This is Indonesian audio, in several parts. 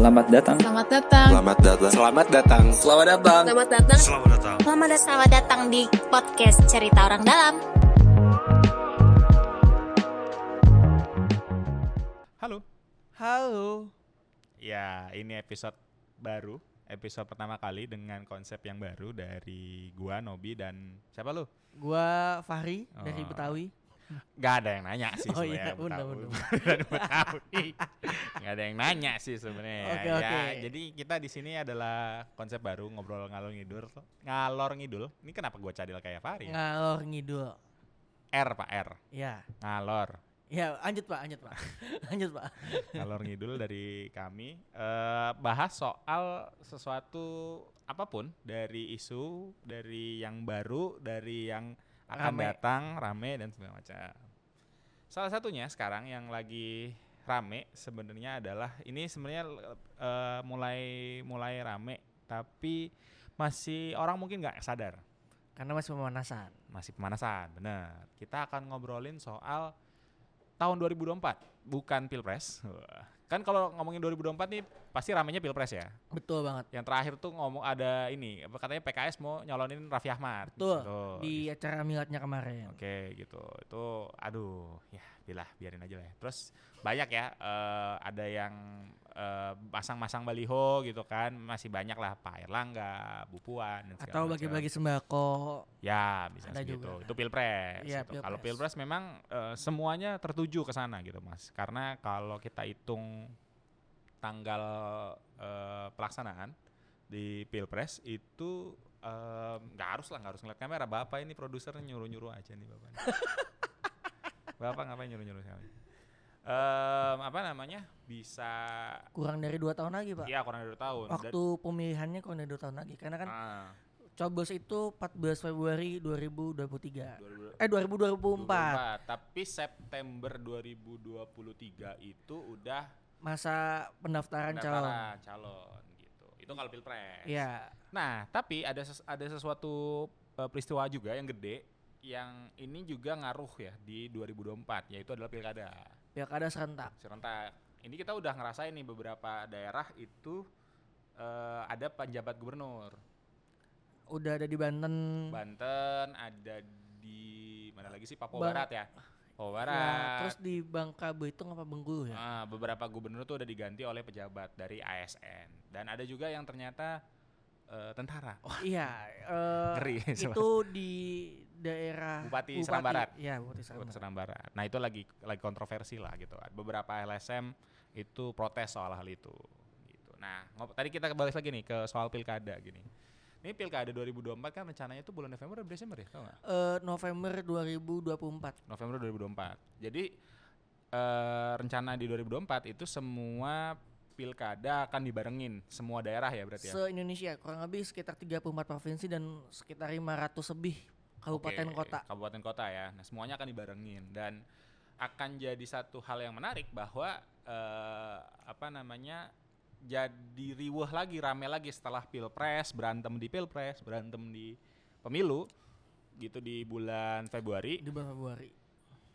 Selamat datang. Selamat datang. Selamat datang. Selamat datang. Selamat datang. Selamat datang. Selamat datang. Selamat datang. Selamat datang di podcast Cerita Orang Dalam. Halo. Halo. Ya, ini episode baru, episode pertama kali dengan konsep yang baru dari gua Nobi dan siapa lu? Gua Fahri dari Oh. Betawi. Gak ada yang nanya sih Oh sebenarnya. iya, Betawi. benar. Dari Betawi. Gak ada yang nanya sih sebenarnya. Oke, ya, oke. jadi kita di sini adalah konsep baru ngobrol ngalor ngidul. Ngalor ngidul. Ini kenapa gua cadil kayak Fahri? ya? Ngalor ngidul. R Pak R. Ya. Ngalor. Ya, lanjut Pak, lanjut Pak. lanjut Pak. ngalor ngidul dari kami eh, bahas soal sesuatu apa pun dari isu dari yang baru dari yang akan Rame. datang rame dan segala macam salah satunya sekarang yang lagi rame sebenarnya adalah ini sebenarnya eh, mulai mulai rame tapi masih orang mungkin nggak sadar Karena masih pemanasan. masih pemanasan bener kita akan ngobrolin soal tahun 2024 bukan pilpres. Kan kalau ngomongin 2024 nih pasti ramenya pilpres ya Betul banget. yang terakhir tuh ngomong ada ini apa katanya PKS mau nyalonin Raffi Ahmad Betul. Tuh, Di acara miladnya kemarin. Oke gitu itu aduh ya bilah biarin aja lah ya. terus banyak ya eh, ada yang eh, masang-masang baliho gitu kan masih banyak lah Pak Erlangga, Bu Puan dan Atau bagi-bagi sembako. Ya bisa Ada segitu. juga. Itu pilpres. Iya, gitu. Kalau pilpres. pilpres memang eh, semuanya tertuju ke sana gitu mas. Karena kalau kita hitung tanggal eh, pelaksanaan di pilpres itu nggak harus lah nggak harus ngeliat kamera. Bapak ini produser nyuruh nyuruh aja nih bapak. bapak ngapain nyuruh nyuruh sekali? Em, apa namanya bisa Kurang dari dua tahun lagi Pak. ya kurang dari dua tahun. Dan- Waktu pemilihannya kurang dari dua tahun lagi. Karena kan Ah, coblos itu 14 Februari 2023. 2000 Eh 2024. 2024. Tapi September 2023 itu udah Masa pendaftaran calon. pendaftaran calon gitu. Itu kalau pilpres. Iya. Nah, tapi ada ses- ada sesuatu eh, peristiwa juga yang gede yang ini juga ngaruh ya di 2024 yaitu adalah pilkada Pilkada serentak. serentak. Ini kita udah ngerasain nih beberapa daerah itu eh, ada penjabat gubernur. Udah ada di Banten. Banten, ada di mana lagi sih Papua Bang- Barat ya. Ya, Barat. terus di Bangka Belitung apa Bengkulu ya? Ah, beberapa gubernur tuh udah diganti oleh pejabat dari ASN dan ada juga yang ternyata eh, tentara. Wah, Iya, eh, Ngeri, itu di daerah Bupati Seram Barat. Iya, Bupati Seram Bupati Barat. Seram Barat. Nah itu lagi lagi kontroversi lah gitu. Beberapa LSM itu protes soal hal itu. Gitu. Nah tadi kita balik lagi nih ke soal pilkada gini. Ini pilkada 2024 kan rencananya itu bulan November atau Desember ya? Tau nggak? Eh, November 2024. November 2024. Jadi eh, rencana di 2024 itu semua pilkada akan dibarengin semua daerah ya berarti ya. Se-Indonesia kurang lebih sekitar 34 provinsi dan sekitar 500 lebih kabupaten Oke, kota. Kabupaten kota ya. Nah, semuanya akan dibarengin dan akan jadi satu hal yang menarik bahwa eh, apa namanya jadi riuh lagi, rame lagi setelah pilpres, berantem di pilpres, berantem di pemilu gitu di bulan Februari. Di bulan Februari.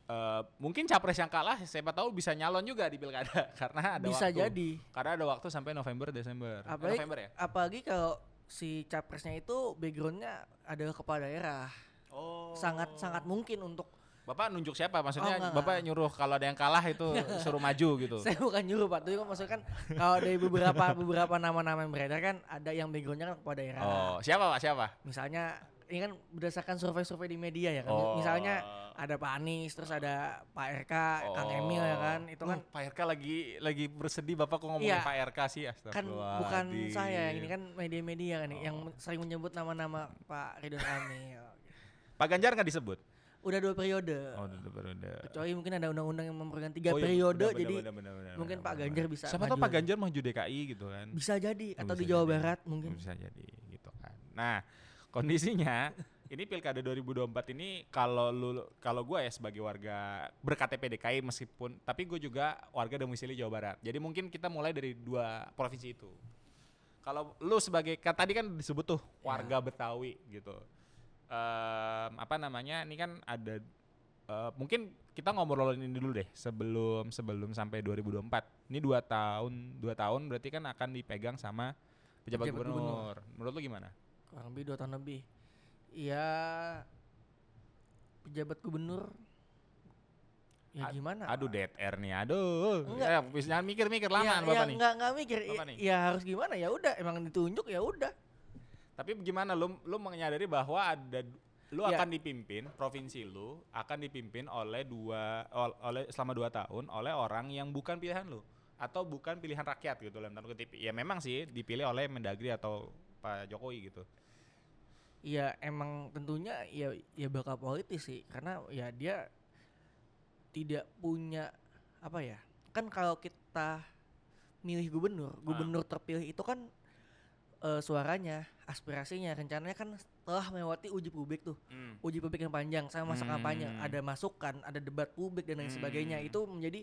Eh, mungkin capres yang kalah siapa tahu bisa nyalon juga di pilkada karena ada Bisa waktu. jadi. Karena ada waktu sampai November Desember. Eh, Apalagi, November ya? apalagi kalau si capresnya itu backgroundnya adalah kepala daerah. Oh. Sangat sangat mungkin untuk Bapak nunjuk siapa? Maksudnya Oh, enggak, Bapak enggak. nyuruh kalau ada yang kalah itu suruh maju gitu. saya bukan nyuruh Pak, tapi kan maksudnya kan kalau dari beberapa beberapa nama-nama yang beredar kan ada yang backgroundnya kan kepala daerah. Oh, siapa Pak? Siapa? Misalnya ini kan berdasarkan survei-survei di media ya kan. Oh. Misalnya ada Pak Anies, terus ada Pak RK, Kang Emil ya kan. Itu kan Oh, Pak RK lagi lagi bersedih Bapak kok ngomongin Iya. Pak RK sih kan bukan saya yang ini kan media-media kan yang Oh. sering menyebut nama-nama Pak Ridwan Kamil. Pak Ganjar nggak disebut. Udah dua periode. Oh, udah periode. Kecuali mungkin ada undang-undang yang memperoleh tiga Oh, iya, periode benar, jadi benar, benar, benar, mungkin benar, Pak. Ganjar bisa Siapa tahu Pak. Ganjar maju DKI gitu kan. bisa jadi Oh, atau bisa di Jawa jadi. Barat mungkin. Bisa jadi gitu kan. Nah, kondisinya ini pilkada 2024 ini kalau lu kalau gue ya sebagai warga berKTP DKI meskipun tapi gue juga warga domisili Jawa Barat. Jadi mungkin kita mulai dari dua provinsi itu. Kalau lu sebagai kan tadi kan disebut tuh warga Betawi gitu. Em, apa namanya? Ini kan ada eh, mungkin kita ngobrolin ini dulu deh sebelum sebelum sampai 2024. Ini dua tahun dua tahun berarti kan akan dipegang sama pejabat, Pejabat gubernur. gubernur. Menurut lu gimana? kurang lebih dua tahun lebih ya pejabat gubernur ya Ad- gimana Aduh dead air nih. Aduh. Enggak. Ya, bis- jangan mikir-mikir lama ya, Bapak ya, nih. nggak nggak mikir Bapak ya, nih. ya harus gimana ya udah emang ditunjuk ya udah Tapi gimana lu lu menyadari bahwa ada lu Ya. akan dipimpin provinsi lu akan dipimpin oleh dua ol- oleh selama dua tahun oleh orang yang bukan pilihan lu atau bukan pilihan rakyat gitu dalam tanda kutip. Ya memang sih dipilih oleh Mendagri atau Pak Jokowi gitu. ya emang tentunya ya ya bakal politis sih karena ya dia tidak punya apa ya kan kalau kita milih gubernur gubernur terpilih itu kan eh, suaranya aspirasinya. Rencananya kan setelah melewati uji publik tuh. Uji publik yang panjang sama masa kampanye. Hmm. ada masukan ada debat publik dan lain sebagainya. Hmm. itu menjadi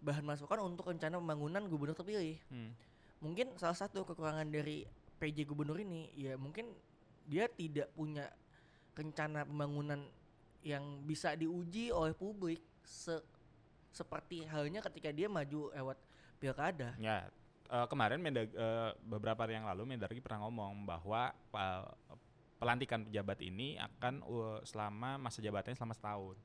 bahan masukan untuk rencana pembangunan gubernur terpilih. Hmm. mungkin salah satu kekurangan dari PJ gubernur ini ya mungkin dia tidak punya rencana pembangunan yang bisa diuji oleh publik se seperti halnya ketika dia maju lewat pilkada. Ya, eh, kemarin Mendag eh, beberapa hari yang lalu Mendagri pernah ngomong bahwa pa- pelantikan pejabat ini akan uh, selama masa jabatannya selama setahun.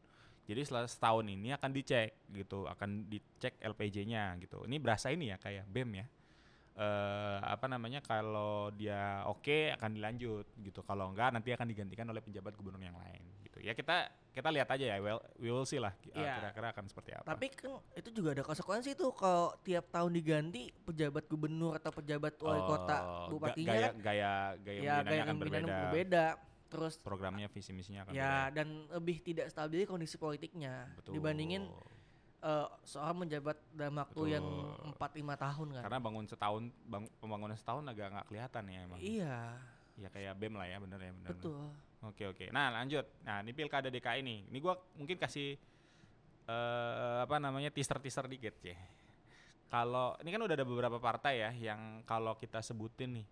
Jadi setelah setahun ini akan dicek gitu, akan dicek LPJ-nya gitu. Ini berasa ini ya kayak BEM ya. Eh apa namanya kalau dia oke akan dilanjut gitu. Kalau enggak nanti akan digantikan oleh pejabat gubernur yang lain gitu. Ya kita kita lihat aja ya, well, we will see lah eh, Iya. kira-kira akan seperti apa. tapi kan itu juga ada konsekuensi tuh kalau tiap tahun diganti pejabat gubernur atau pejabat wali kota Oh, ga- bupatinya gaya, kan gaya gaya ya gaya akan berbeda. berbeda terus Programnya visi misinya akan ya berbeda. dan lebih tidak stabil kondisi politiknya Betul. dibandingin eh, seorang menjabat dalam waktu yang Betul. 4 5 tahun kan. karena bangun setahun bang, pembangunan setahun agak nggak kelihatan ya emang. Iya, Ya kayak BEM lah ya bener ya bener. bener. Oke oke. Nah lanjut. Nah ini pilkada DKI nih. Ini gua mungkin kasih eh apa namanya teaser teaser dikit ya. Kalau ini kan udah ada beberapa partai ya yang kalau kita sebutin nih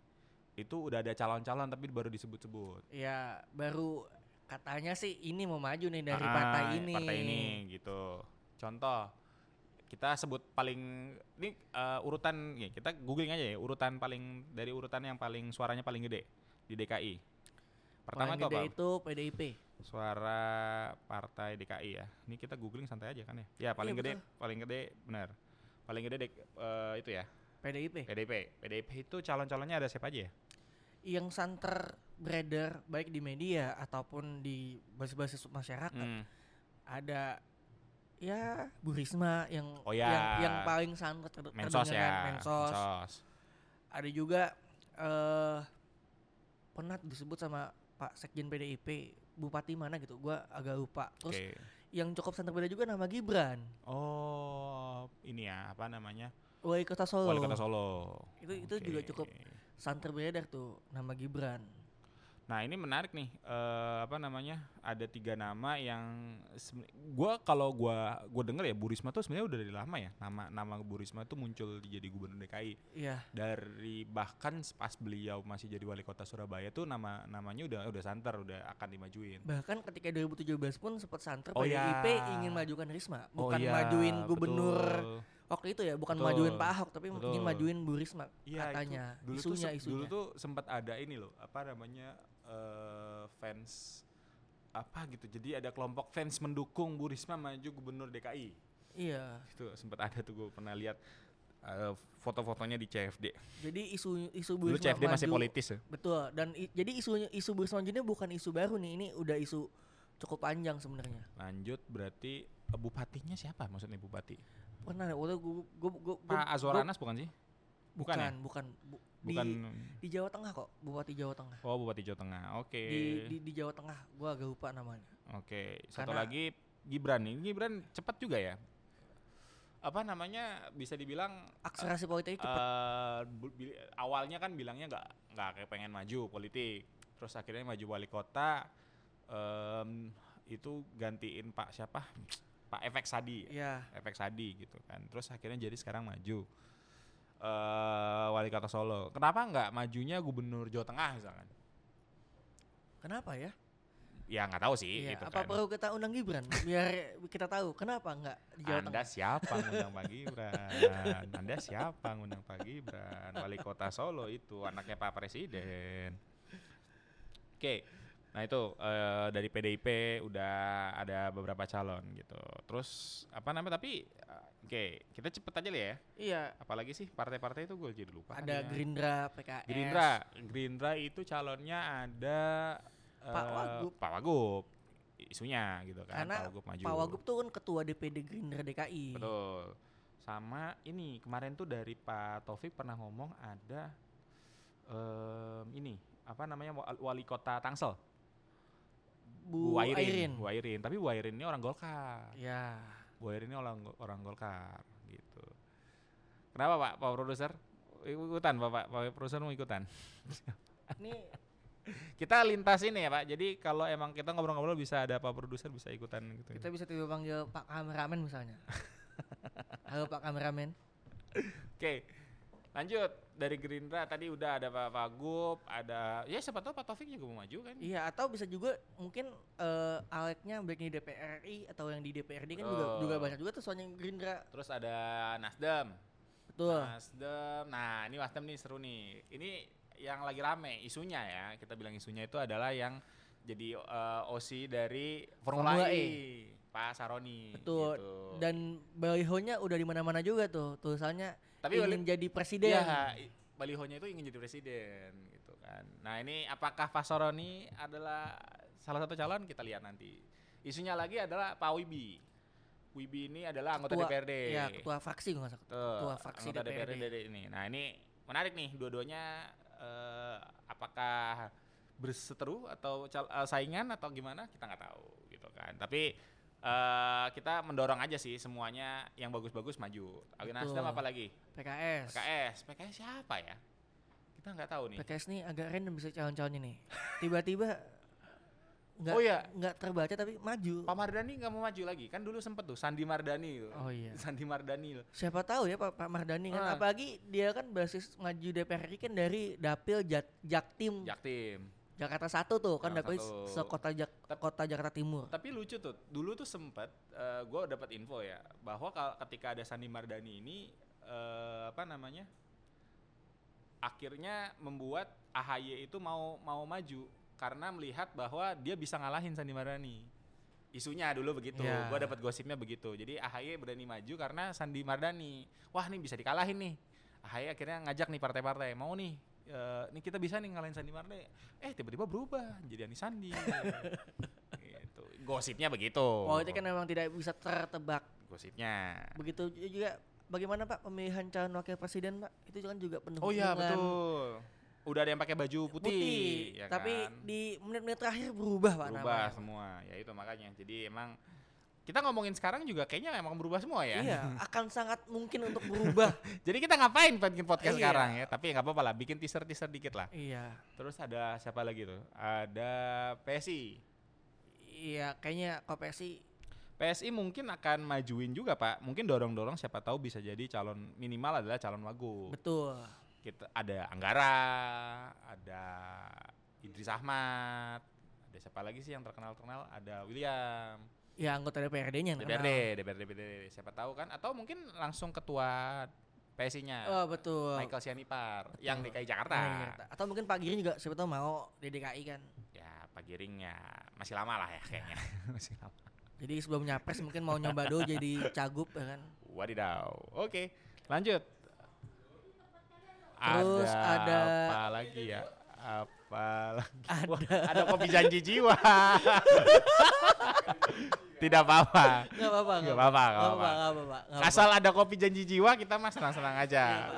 itu udah ada calon-calon tapi baru disebut-sebut. Ya, baru katanya sih ini mau maju nih dari Ah, partai ini. Partai ini gitu. Contoh kita sebut paling ini eh, urutan ya kita googling aja ya urutan paling dari urutan yang paling suaranya paling gede di DKI. Pertama Paling itu gede apa? itu PDIP. Suara partai DKI ya. Ini kita googling santai aja kan ya. Ya paling Iya, gede, betul. paling gede benar. Paling gede dek, eh, itu ya. PDIP. PDIP. PDIP itu calon-calonnya ada siapa aja ya? Yang santer beredar baik di media ataupun di basis-basis masyarakat Hmm. ada ya Bu Risma yang Oh ya. yang, yang paling santer ter- Mensos terdengar, ya. Mensos. Mensos. Ada juga eh pernah disebut sama Pak Sekjen PDIP bupati mana gitu gua agak lupa terus Oke. yang cukup santer beda juga nama Gibran Oh, ini ya apa namanya? wali kota Solo Wali Kota Solo. Itu- itu juga cukup santer beredar tuh nama Gibran Nah ini menarik nih, eh, apa namanya? Ada tiga nama yang gua kalau gua gua denger ya Bu Risma tuh sebenarnya udah dari lama ya. Nama nama Bu Risma tuh muncul di- jadi gubernur DKI iya dari bahkan pas beliau masih jadi wali kota Surabaya tuh nama namanya udah udah santer, udah akan dimajuin. bahkan ketika 2017 pun sempat santer Oh PDIP ya. ingin majukan Risma Oh bukan iya, majuin gubernur betul. waktu itu ya bukan Betul, majuin Pak Ahok tapi betul. ingin majuin Bu Risma Iya, itu katanya dulu tuh isunya se- isunya dulu tuh sempat ada ini loh, apa namanya eh, fans apa gitu. Jadi ada kelompok fans mendukung Bu Risma maju gubernur DKI. iya Itu sempat ada tuh gue pernah lihat eh, foto-fotonya di CFD. jadi isu isu Bu Dulu Risma CFD masih maju- politis ya. betul dan i- jadi isunya isu Bu Risma ini bukan isu baru nih ini udah isu cukup panjang sebenarnya Lanjut berarti eh, bupatinya siapa maksudnya bupati? pernah ada waktu gue gue gue Pak Azwar Anas bukan sih? Bukan bukan ya? bukan Bu- Bukan di di Jawa Tengah kok bupati Jawa Tengah Oh, Bupati Jawa Tengah. Oke. di, di di Jawa Tengah gua agak lupa namanya Oke, satu Karena- lagi Gibran nih. Gibran cepat juga ya. Apa namanya bisa dibilang akselerasi politik cepat bi- awalnya kan bilangnya nggak nggak kayak pengen maju politik. Terus akhirnya maju wali kota em, itu gantiin Pak siapa? Pak Efek Sadi. ya Efek Sadi gitu kan. Terus akhirnya jadi sekarang maju eh wali kota Solo. Kenapa nggak majunya gubernur Jawa Tengah misalkan? kenapa ya Ya nggak tahu sih Iya, gitu apa kan. perlu kita undang Gibran biar kita tahu kenapa enggak di Jawa Anda Tengah? siapa ngundang Pak Gibran? Anda siapa ngundang Pak Gibran? Wali kota Solo itu anaknya Pak Presiden. Oke, nah itu eh, dari PDIP udah ada beberapa calon gitu. Terus apa namanya? Tapi eh, oke, kita cepet aja lah ya. Iya, Apalagi sih partai-partai itu gue jadi lupa. ada ya. Gerindra, PKS. Gerindra, Gerindra itu calonnya ada Pak eh, Wagub. Pak Wagub. Isunya gitu kan. Karena Pak Wagub maju. Pak Wagub tuh kan ketua DPD Gerindra DKI. Betul. Sama ini kemarin tuh dari Pak Taufik pernah ngomong ada em, ini apa namanya wa- wali kota Tangsel. Bu, Airin. Bu Airin. Tapi Bu Airin ini orang Golkar. Ya. Bu Airin ini orang orang Golkar gitu. Kenapa Pak Pak produser? Ikutan Bapak, Pak produser mau ikutan. Ini Kita lintas ini ya Pak. Jadi kalau emang kita ngobrol-ngobrol bisa ada Pak produser bisa ikutan gitu. kita bisa tiba panggil Pak kameramen misalnya. Halo Pak kameramen. Oke, lanjut dari Gerindra tadi udah ada Pak Wagub, ada ya siapa tahu Pak Taufik juga mau maju kan? Iya, atau bisa juga mungkin eh Aleknya baik di DPR RI atau yang di DPRD kan juga Oh. juga banyak juga tuh soalnya Gerindra. Terus ada Nasdem, Betul. Nasdem. Nah ini Nasdem nih seru nih. Ini yang lagi rame isunya ya. Kita bilang isunya itu adalah yang jadi eh, OC dari Formula, Formula E, E. Pak Saroni. Betul. gitu. Dan balihonya udah di mana-mana juga tuh. Tulisannya Tapi ingin bali- jadi presiden. I- balihonya itu ingin jadi presiden gitu kan. Nah, ini apakah Pak Soroni adalah salah satu calon kita lihat nanti. Isunya lagi adalah Pak Wibi. Wibi ini adalah anggota Ketua- DPRD. Iya, ketua fraksi gue salah. Ketua fraksi anggota DPRD. DPRD ini. Nah, ini menarik nih dua-duanya eh, apakah berseteru atau cal- eh, saingan atau gimana kita nggak tahu gitu kan. Tapi eh, kita mendorong aja sih semuanya yang bagus-bagus maju. Agak Nasdem apa lagi? PKS. PKS, PKS siapa ya? Kita nggak tahu nih. PKS nih agak random bisa calon-calonnya nih. Tiba-tiba nggak Oh iya. nggak terbaca tapi maju. Pak Mardani nggak mau maju lagi, kan dulu sempet tuh Sandi Mardani. Oh iya. Sandi Mardani loh. Siapa tahu ya Pak, Pak Mardani kan Ah. apalagi dia kan basis maju DPR RI kan dari Dapil Jat, Jaktim Jaktim. Jakarta satu tuh kan satu. sekota Jak, Tep- kota Jakarta Timur. Tapi lucu tuh, dulu tuh sempet eh, gue dapat info ya bahwa ketika ada Sandi Mardani ini eh, apa namanya, akhirnya membuat AHY itu mau mau maju karena melihat bahwa dia bisa ngalahin Sandi Mardani. Isunya dulu begitu, Iya. gue dapat gosipnya begitu. Jadi AHY berani maju karena Sandi Mardani. Wah nih bisa dikalahin nih. AHY akhirnya ngajak nih partai-partai mau nih. Eh, nih kita bisa nih ngalahin Sandi Mardani. Eh tiba-tiba berubah jadi Ani Sandi. gitu. Gosipnya begitu. Politik kan memang tidak bisa tertebak. Gosipnya. Begitu juga bagaimana Pak pemilihan calon wakil presiden Pak? Itu kan juga penuh Oh iya betul. Udah ada yang pakai baju putih, putih. ya tapi kan? di menit-menit terakhir berubah Pak berubah semua. Ya itu makanya. Jadi emang kita ngomongin sekarang juga kayaknya emang berubah semua ya. Iya, akan sangat mungkin untuk berubah. Jadi kita ngapain bikin podcast Iya. sekarang ya? Tapi nggak apa-apa lah, bikin teaser-teaser dikit lah. iya. Terus ada siapa lagi tuh? Ada PSI. Iya, kayaknya KPSI PSI mungkin akan majuin juga Pak. Mungkin dorong-dorong siapa tahu bisa jadi calon minimal adalah calon wagub. betul. Kita ada Anggara, ada Idris Ahmad, ada siapa lagi sih yang terkenal-terkenal? Ada William. Ya anggota DPRD-nya yang DPRD, DPRD, DPRD, siapa tahu kan? Atau mungkin langsung ketua PSI-nya. Oh, betul. Michael Sianipar Betul. yang DKI Jakarta. Nah, iya. Atau mungkin Pak Giring juga siapa tahu mau di DKI kan. Ya, Pak Giring ya masih lama lah ya kayaknya. masih lama. Jadi sebelum nyapres mungkin mau nyoba dulu jadi cagup ya kan. Wadidaw. Oke, lanjut. Terus ada- apa lagi ya? Apa lagi? Ada. Wah, ada kopi janji jiwa. Tidak apa-apa. Enggak apa-apa. Nggak apa-apa, nggak Enggak apa-apa. Asal ada kopi janji jiwa kita mah senang-senang aja.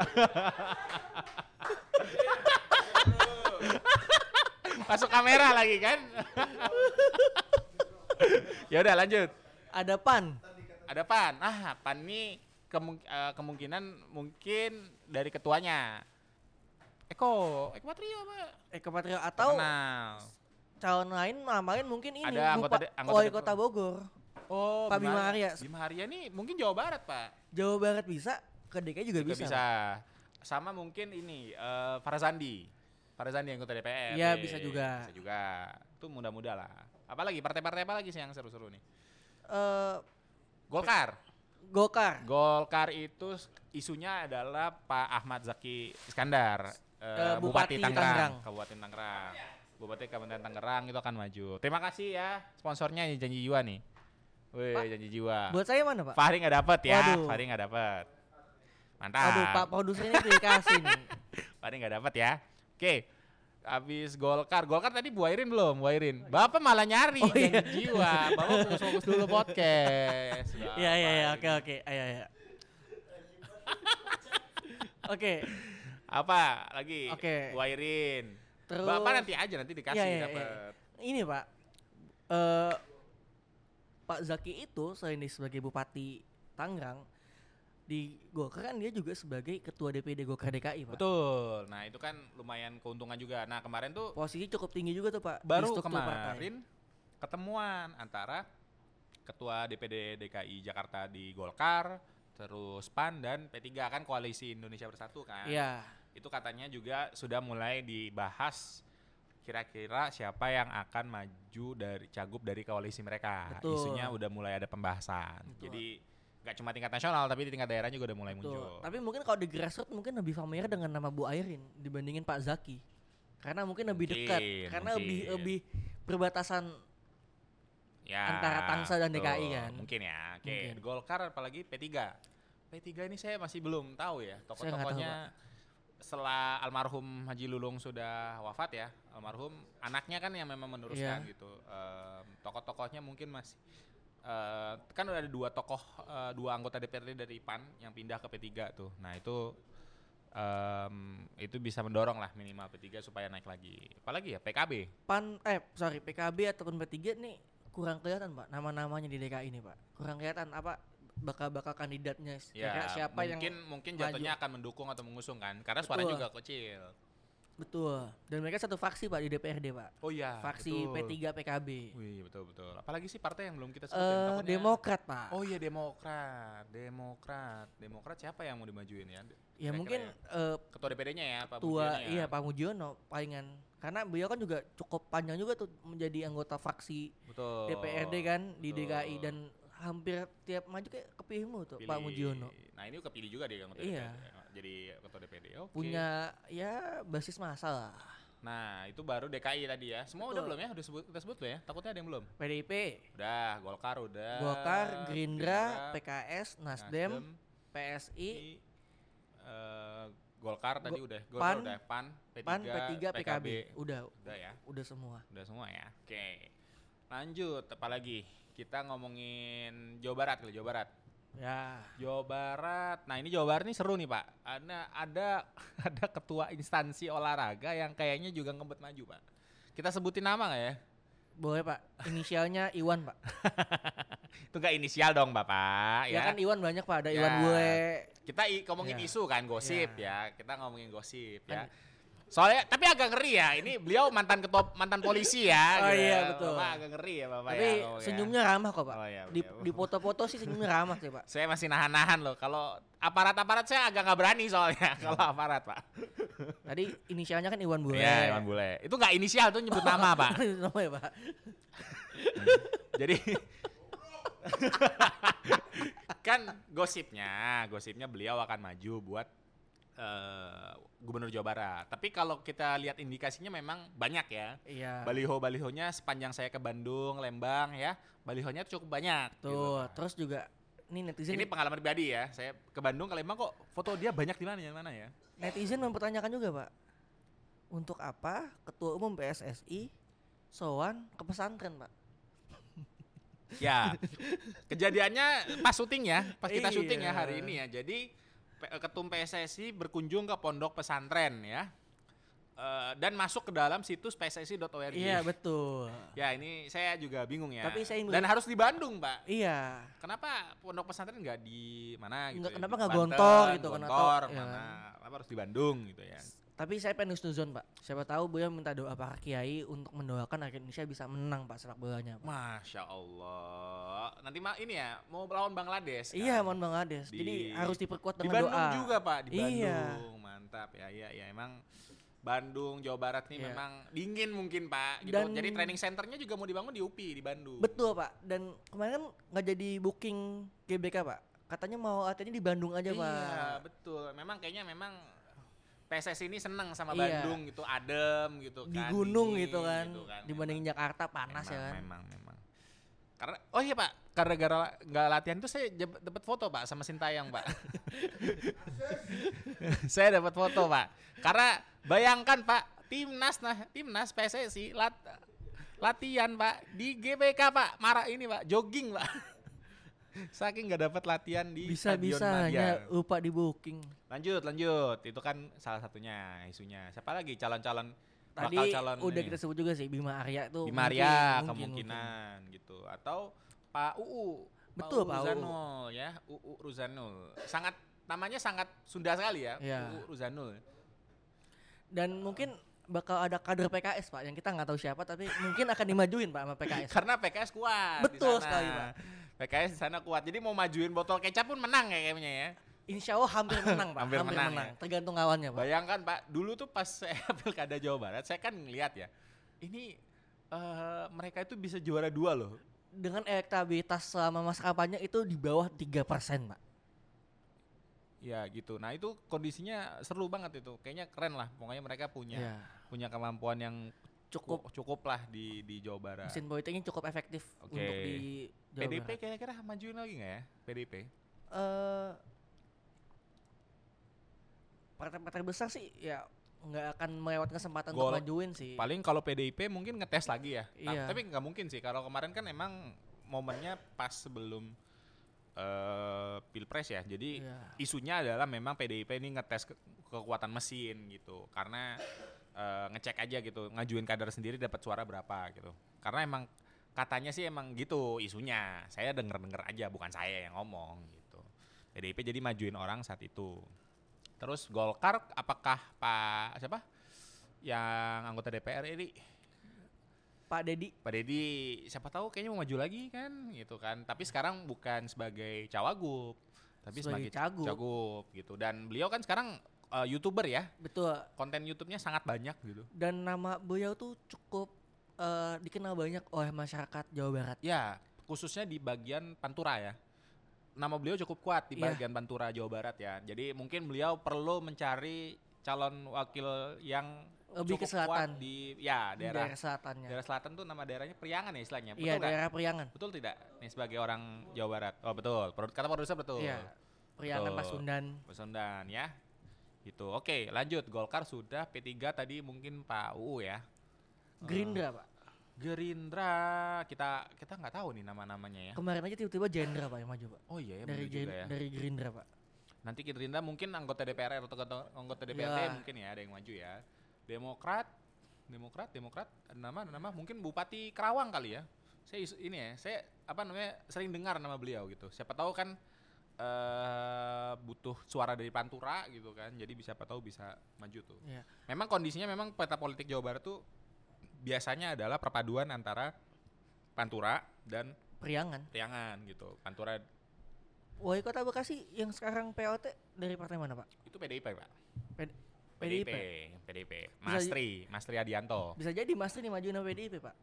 Masuk kamera lagi kan? ya udah lanjut. apa-apa. Ada PAN. Ada PAN. Ah, PAN ini kemung- eh, kemungkinan mungkin dari ketuanya. Eko, Eko Patrio Pak. Eko Patrio atau Kenal. Calon lain namain mungkin ini Ada anggota Bupa- de- anggota wali kota Bogor. Oh, Pak Bima Arya. Bima Arya nih mungkin Jawa Barat, Pak. Jawa Barat bisa, ke DKI juga, Juga bisa. bisa. Sama mungkin ini eh Farazandi. Farazandi anggota DPR. Iya, bisa juga. Bisa juga. itu muda-muda lah. Apalagi partai-partai apa lagi sih yang seru-seru nih? Eh, Golkar. Golkar. Golkar itu isunya adalah Pak Ahmad Zaki Iskandar, Eh, Bupati, Bupati Tangerang, Tangerang. Kabupaten Tangerang. Bupati Kabupaten Tangerang itu akan maju. Terima kasih ya sponsornya janji jiwa nih. Wih, Pak, janji jiwa. Buat saya mana, Pak? Fahri nggak dapet ya, Waduh. Fahri nggak dapet. Mantap. Aduh, Pak produser ini dikasih nih. Fahri nggak dapet ya. Oke. Habis Golkar, Golkar tadi buairin belum? Buairin. Bapak malah nyari Oh, janji iya. jiwa. Bapak fokus-fokus dulu podcast. Iya, iya, iya. Oke, oke. Ayo, ayo. Oke. Apa lagi? Oke. Buairin. Terus Bapak nanti aja nanti dikasih Iya, iya, iya. dapet. ini, Pak. Eh Pak Zaki itu selain dia sebagai Bupati Tangerang di Golkar kan dia juga sebagai Ketua DPD Golkar DKI, Pak. Betul. Nah, itu kan lumayan keuntungan juga. Nah, kemarin tuh Posisi cukup tinggi juga tuh, Pak. baru partai. kemarin ketemuan antara ketua DPD DKI Jakarta di Golkar, terus PAN dan P3 kan koalisi Indonesia Bersatu kan. Iya. Itu katanya juga sudah mulai dibahas kira-kira siapa yang akan maju dari cagup dari koalisi mereka. Betul. Isunya udah mulai ada pembahasan. Betul. Jadi nggak cuma tingkat nasional tapi di tingkat daerah juga udah mulai Betul. muncul. Tapi mungkin kalau di grassroots mungkin lebih familiar dengan nama Bu Airin dibandingin Pak Zaki. Karena mungkin lebih dekat, Mungkin, karena lebih mungkin. lebih perbatasan ya, antara Tangsel dan betul. DKI kan. Mungkin ya. Oke, Mungkin. Golkar apalagi P3. P3 ini saya masih belum tahu ya tokoh-tokohnya. Setelah almarhum Haji Lulung sudah wafat ya, almarhum anaknya kan yang memang meneruskan Iya. gitu. Em, tokoh-tokohnya mungkin masih eh, kan udah ada dua tokoh eh, dua anggota DPRD dari PAN yang pindah ke P3 tuh. Nah, itu em, itu bisa mendorong lah minimal P3 supaya naik lagi. Apalagi ya PKB. PAN eh sorry PKB ataupun P3 nih kurang kelihatan Pak nama-namanya di DKI ini Pak. Kurang kelihatan apa bakal-bakal kandidatnya Ya, kira siapa mungkin yang mungkin maju. jatuhnya akan mendukung atau mengusung kan, karena Betul. juga kecil. betul. Dan mereka satu fraksi Pak di DPRD Pak. Oh iya, Fraksi betul. P3 PKB. Wih betul betul. Apalagi sih partai yang belum kita sebutin. Eh takutnya- Demokrat Pak. Oh iya Demokrat, Demokrat, Demokrat siapa yang mau dimajuin ya? ya kira-kira mungkin ya. eh, Ketua DPD-nya ya Pak tua ya? iya Pak Mujiono palingan karena beliau kan juga cukup panjang juga tuh menjadi anggota fraksi Betul. DPRD kan di betul. DKI dan hampir tiap maju kayak kepilih mulu tuh Pak. Mujiono Nah ini kepilih juga dia anggota Iya. DPD, jadi ketua DPD. Oke. punya ya basis masa lah Nah itu baru DKI tadi ya. Semua udah Betul. belum ya? Udah sebut, kita sebut belum ya? Takutnya ada yang belum. PDIP Udah, Golkar udah. Golkar Gerindra PKS Nasdem Nasdem, PSI I, eh, Golkar tadi Go- udah, Golkar PAN, udah, PAN, P3, PAN P3 PKB udah Udah ya, udah semua udah semua ya. Oke. Lanjut, apalagi? Kita ngomongin Jawa Barat kali, Jawa Barat. ya Jawa Barat. Nah, ini Jawa Barat ini seru nih, Pak. Ada ada ada ketua instansi olahraga yang kayaknya juga ngebet maju, Pak. Kita sebutin nama nggak ya? boleh Pak inisialnya Iwan Pak Itu nggak inisial dong, Bapak, ya, ya. kan Iwan banyak Pak ada Ya. Iwan Bule Kita ngomongin Ya. isu kan, gosip Ya. ya. Kita ngomongin gosip Kan- ya. Soalnya tapi agak ngeri ya. Ini beliau mantan ketua mantan polisi ya. Oh gitu. iya, betul. Bapak agak ngeri ya, Bapak tapi ya. ngomongnya. senyumnya ramah kok Pak Oh iya, di di foto-foto sih senyumnya ramah sih Pak Saya masih nahan-nahan loh. Kalau aparat-aparat saya agak nggak berani soalnya kalau aparat, Pak. tadi inisialnya kan Iwan Bule Iya, Iwan Bule. Itu nggak inisial, itu nyebut nama, Pak. Nama ya Pak Jadi kan gosipnya, gosipnya beliau akan maju buat eh, gubernur Jawa Barat. Tapi kalau kita lihat indikasinya memang banyak ya. iya Baliho-balihonya sepanjang saya ke Bandung, Lembang ya, balihonya cukup banyak. tuh gitu. terus juga nih netizen Ini pengalaman pribadi ya. Saya ke Bandung, ke Lembang kok foto dia banyak di mana di mana ya? netizen mempertanyakan juga Pak untuk apa ketua umum PSSI sowan ke pesantren Pak Ya, kejadiannya pas syuting ya, pas kita syuting ya Iya. hari ini ya. Jadi ketum PSSI berkunjung ke pondok pesantren ya, Eh, dan masuk ke dalam situs pssi.org. iya betul Ya ini saya juga bingung ya. Tapi saya ingin dan harus di Bandung, Pak. iya Kenapa pondok pesantren nggak di mana gitu? Nggak- ya? kenapa nggak Gontor gitu, kenapa- Gontor, ya. mana? Kenapa harus di Bandung gitu ya? Tapi saya pengen nuzon Pak siapa tahu beliau minta doa para kiai untuk mendoakan agar Indonesia bisa menang Pak sepak bolanya Pak. Masya Allah. Nanti mah ini ya mau lawan Bangladesh. kan? iya mohon Bangladesh Di- jadi harus diperkuat di dengan Bandung doa juga pak di Iya. Bandung mantap ya ya ya emang Bandung, Jawa Barat nih Iya. memang dingin mungkin Pak. Gitu. Dan- Jadi training centernya juga mau dibangun di UPI di Bandung. Betul pak. Dan kemarin kan nggak jadi booking GBK pak. Katanya mau latihannya di Bandung aja pak. Iya betul. Memang kayaknya memang PSS ini seneng sama Iya. Bandung gitu, adem gitu Di kan. gunung dingin gitu kan. memang. Dibandingin Jakarta panas memang, ya kan. Memang, memang. Karena oh iya Pak, karena gara nggak latihan tuh saya dapat foto Pak sama Sintayong Pak. saya dapat foto Pak. Karena bayangkan Pak, timnas nah timnas PSSI lat, latihan Pak di GBK Pak, marah ini Pak, jogging Pak. Saking nggak dapat latihan di Bisa Stadion bisanya Madia. lupa di booking. Lanjut, lanjut. Itu kan salah satunya isunya. Siapa lagi calon-calon Tadi bakal calon udah ini? kita sebut juga sih Bima Arya tuh. di mungkin- Maria mungkin- kemungkinan gitu atau Pak UU Betul, Pak Pak UU. Ruzanul ya UU Ruzanul sangat namanya sangat Sunda sekali ya Iya. UU Ruzanul Dan mungkin bakal ada kader PKS pak yang kita nggak tahu siapa tapi mungkin akan dimajuin pak sama PKS. karena PKS kuat Betul sekali, Pak. PKS di sana kuat jadi mau majuin botol kecap pun menang ya kayaknya ya Insya Allah hampir menang pak. Hampir menang, ya. Tergantung lawannya pak. bayangkan Pak dulu tuh pas saya pilkada Jawa Barat saya kan ngeliat ya ini eh, mereka itu bisa juara dua loh Dengan elektabilitas selama masa kampanye itu di bawah 3% pak. ya gitu nah itu kondisinya seru banget itu kayaknya keren lah pokoknya mereka punya Iya. punya kemampuan yang Cukup cukup lah di di Jawa Barat. mesin politiknya cukup efektif Oke. untuk di Jawa PDP Barat. kira-kira majuin lagi nggak ya? PDP? Eh, partai-partai besar sih ya nggak akan melewatkan kesempatan Gol- untuk majuin sih. Paling kalau PDIP mungkin ngetes lagi ya. Ta- Iya. Tapi nggak mungkin sih. Kalau kemarin kan emang momennya pas sebelum eh pilpres ya. Jadi Iya. isunya adalah memang PDIP ini ngetes ke- kekuatan mesin gitu. Karena eh, ngecek aja gitu, ngajuin kader sendiri dapat suara berapa gitu. Karena emang katanya sih emang gitu isunya. Saya denger-denger aja, bukan saya yang ngomong gitu. PDIP jadi majuin orang saat itu. Terus Golkar apakah Pak siapa? Yang anggota DPR ini Pak Dedi Pak Dedi siapa tahu kayaknya mau maju lagi kan gitu kan. Tapi sekarang bukan sebagai cawagup, tapi Sebagai sebagai, cagup. gitu. Dan beliau kan sekarang eh, YouTuber ya. betul Konten YouTube-nya sangat banyak gitu. dan nama beliau tuh cukup eh, dikenal banyak oleh masyarakat Jawa Barat. Ya, khususnya di bagian Pantura ya. Nama beliau cukup kuat di Iya. bagian Pantura Jawa Barat ya. Jadi mungkin beliau perlu mencari calon wakil yang Lebih ke cukup selatan. kuat di ya daerah daerah selatannya. daerah selatan tuh nama daerahnya Priangan ya istilahnya. Betul Iya daerah Priangan. Betul tidak? Nih sebagai orang Jawa Barat. Oh betul. Kata produser betul. Iya. Priangan Betul. Pasundan. Pasundan ya. Gitu. Oke, lanjut. Golkar sudah, P3 tadi mungkin Pak UU ya. Gerindra pak. Gerindra kita kita nggak tahu nih nama-namanya ya. Kemarin aja tiba-tiba Jendra pak yang maju pak. Oh iya ya, dari juga Gen- ya. dari Gerindra pak. Nanti Gerindra mungkin anggota DPR atau anggota, anggota DPRD Ya. mungkin ya ada yang maju ya. Demokrat, Demokrat, Demokrat nama, nama mungkin Bupati Kerawang kali ya. Saya ini ya, saya apa namanya sering dengar nama beliau gitu. Siapa tahu kan eh butuh suara dari Pantura gitu kan. Jadi bisa siapa tahu bisa maju tuh. Iya. Memang kondisinya memang peta politik Jawa Barat tuh biasanya adalah perpaduan antara Pantura dan Priangan. Priangan gitu. Pantura Wali Kota Bekasi yang sekarang PLT dari partai mana pak? itu PDIP, Pak. P- PDIP, PDIP. Mastri, Mastri Adianto. Bisa jadi Mas ini majuin sama PDIP pak.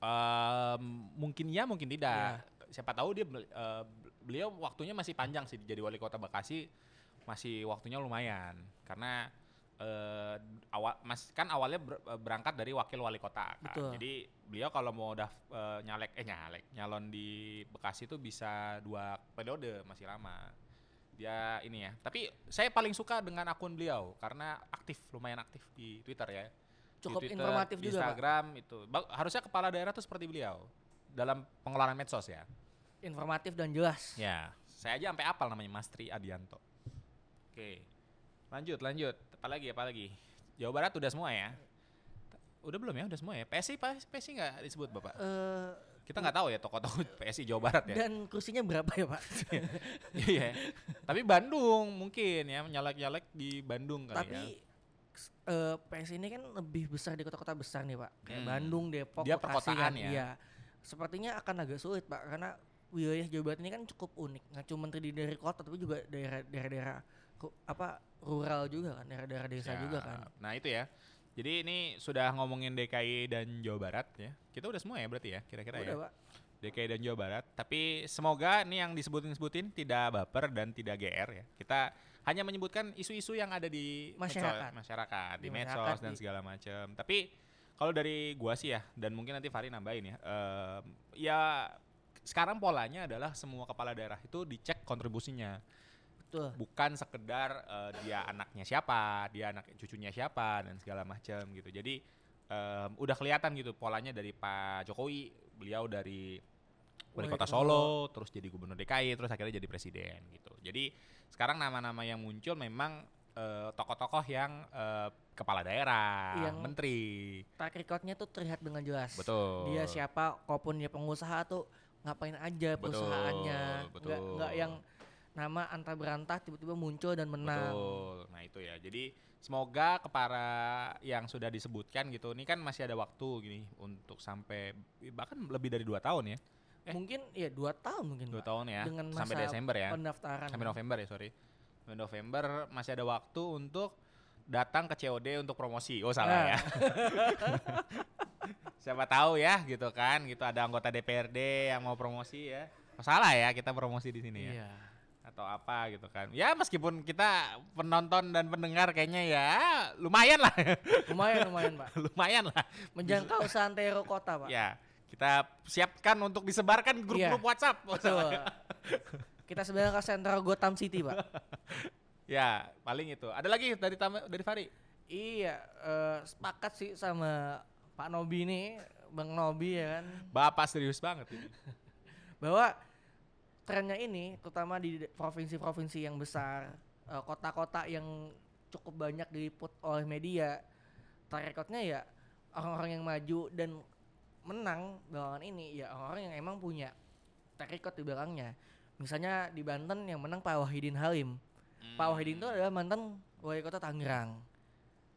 Em, mungkin ya, mungkin tidak. Siapa tahu dia eh, beliau waktunya masih panjang sih jadi wali kota Bekasi, masih waktunya lumayan karena eh, awal mas kan awalnya ber- eh, berangkat dari wakil wali kota kan. Betul. Jadi beliau kalau mau udah eh, nyalek eh nyalek nyalon di Bekasi itu bisa dua periode masih lama. Dia ini ya. Tapi saya paling suka dengan akun beliau karena aktif, lumayan aktif di Twitter ya. Di Cukup Twitter, informatif di juga pak. Instagram itu. Ba- Harusnya kepala daerah tuh seperti beliau dalam pengelolaan medsos ya. Informatif dan jelas. Ya, saya aja sampai apal namanya Mastri Adianto. Oke. Lanjut, lanjut. Apalagi, apalagi. Jawa Barat udah semua ya. Udah belum ya? Udah semua ya. PSI, PSI nggak disebut Bapak? Eh, Kita nggak tahu ya tokoh-tokoh PSI Jawa Barat ya. dan kursinya berapa ya pak? Iya. Tapi Bandung mungkin ya, nyalek-nyalek di Bandung kali Tapi ya. eh PS ini kan lebih besar di kota-kota besar nih pak. Kayak Hmm. Bandung, Depok, Dia Bekasi perkotaan kan. ya. Iya. Sepertinya akan agak sulit pak karena wilayah Jawa Barat ini kan cukup unik. Nggak cuma terdiri dari kota tapi juga daerah-daerah daerah apa rural juga kan, daerah-daerah desa Ya, juga kan. Nah itu ya. Jadi ini sudah ngomongin DKI dan Jawa Barat ya. Kita udah semua ya berarti ya, kira-kira ya. Pak. DKI dan Jawa Barat. Tapi semoga nih yang disebutin-sebutin tidak baper dan tidak GR ya. Kita hanya menyebutkan isu-isu yang ada di medsos- Masyarakat. masyarakat, di, Di medsos masyarakat, dan di- segala macam. Tapi kalau dari gua sih ya, dan mungkin nanti Fari nambahin ya. em, ya sekarang polanya adalah semua kepala daerah itu dicek kontribusinya Betul. bukan sekedar eh, dia anaknya siapa, dia anak cucunya siapa dan segala macam gitu. Jadi em, udah kelihatan gitu polanya dari Pak Jokowi, beliau dari wali kota Solo, terus jadi gubernur DKI, terus akhirnya jadi presiden gitu. Jadi sekarang nama-nama yang muncul memang eh, tokoh-tokoh yang eh, kepala daerah, Yang- menteri, Track recordnya tuh terlihat dengan jelas. betul. Dia siapa, kalaupun dia pengusaha tuh ngapain aja Betul, perusahaannya. Nggak, betul. nggak yang nama antah berantah tiba-tiba muncul dan menang. Betul. Nah itu ya. Jadi semoga kepada yang sudah disebutkan gitu, ini kan masih ada waktu gini untuk sampai bahkan lebih dari dua tahun ya, Eh. Mungkin ya dua tahun mungkin. dua Pak. tahun ya, Dengan sampai Desember ya, Pendaftaran. sampai November ya sorry, sampai November masih ada waktu untuk datang ke COD untuk promosi. Oh salah Nah. ya. Siapa tahu ya gitu kan, gitu ada anggota DPRD yang mau promosi ya. Oh, salah ya kita promosi di sini ya Iya. atau apa gitu kan. Ya meskipun kita penonton dan pendengar kayaknya ya lumayan lah, Lumayan lumayan, Pak. lumayan lah. Menjangkau santero kota, Pak. Ya kita siapkan untuk disebarkan di grup-grup Iya. WhatsApp. Betul. Kita sebenarnya ke sentral Gotham City, Pak. Ya paling itu. Ada lagi dari Tam- dari Fari. iya, eh, sepakat sih sama Pak Nobi nih, Bang Nobi ya kan. Bapak serius banget ini. bahwa trennya ini terutama di provinsi-provinsi yang besar, eh, kota-kota yang cukup banyak diliput oleh media, track recordnya ya orang-orang yang maju dan menang belakangan ini ya orang-orang yang emang punya track record di belakangnya. Misalnya di Banten yang menang Pak Wahidin Halim. Pak Wahidin itu adalah mantan wali kota Tangerang.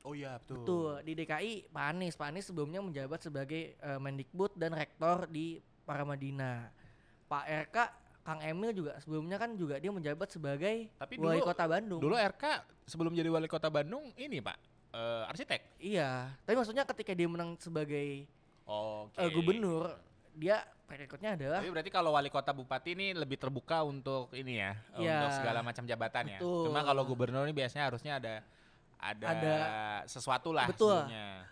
Oh iya betul. Betul. Di DKI Pak Anies, Pak Anies sebelumnya menjabat sebagai eh, Mendikbud dan rektor di Paramadina. Pak RK Kang Emil juga sebelumnya kan juga dia menjabat sebagai Tapi wali dulu- kota Bandung. Dulu RK sebelum jadi wali kota Bandung ini Pak eh, arsitek. Iya, tapi maksudnya ketika dia menang sebagai Oke. eh, gubernur, dia recordnya adalah Tapi berarti kalau wali kota bupati ini lebih terbuka untuk ini ya, Iya. untuk segala macam jabatan ya. Cuma kalau gubernur ini biasanya harusnya ada ada, Ada- sesuatu lah Betul. sebelumnya.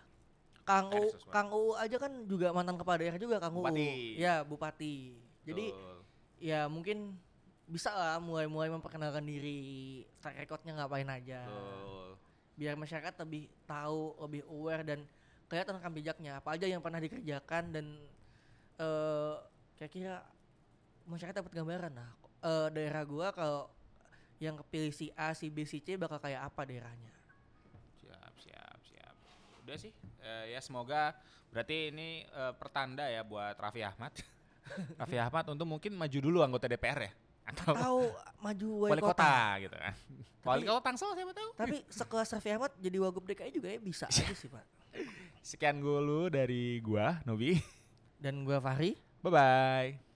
Kang U. Kang U aja kan juga mantan kepala daerah juga Kang Bupati. U. Ya, bupati. Jadi Betul. ya mungkin bisa lah mulai-mulai memperkenalkan diri, track recordnya ngapain aja. Betul. biar masyarakat lebih tahu, lebih aware dan kelihatan rekam jejaknya apa aja yang pernah dikerjakan dan eh kira-kira masyarakat dapat gambaran nah eh, daerah gua kalau yang kepilih si A, si B, si C bakal kayak apa daerahnya. Siap, siap, siap. Udah sih, eh, ya semoga berarti ini eh, pertanda ya buat Raffi Ahmad. Raffi Ahmad untuk mungkin maju dulu anggota DPR ya atau Tahu maju wali, wali kota, gitu kan. Wali kota Tangsel siapa tahu. Tapi sekelas Raffi Ahmad jadi wagub DKI juga ya bisa aja sih, Pak. Sekian dulu dari gua, Nobi. Dan gua Fahri Bye bye.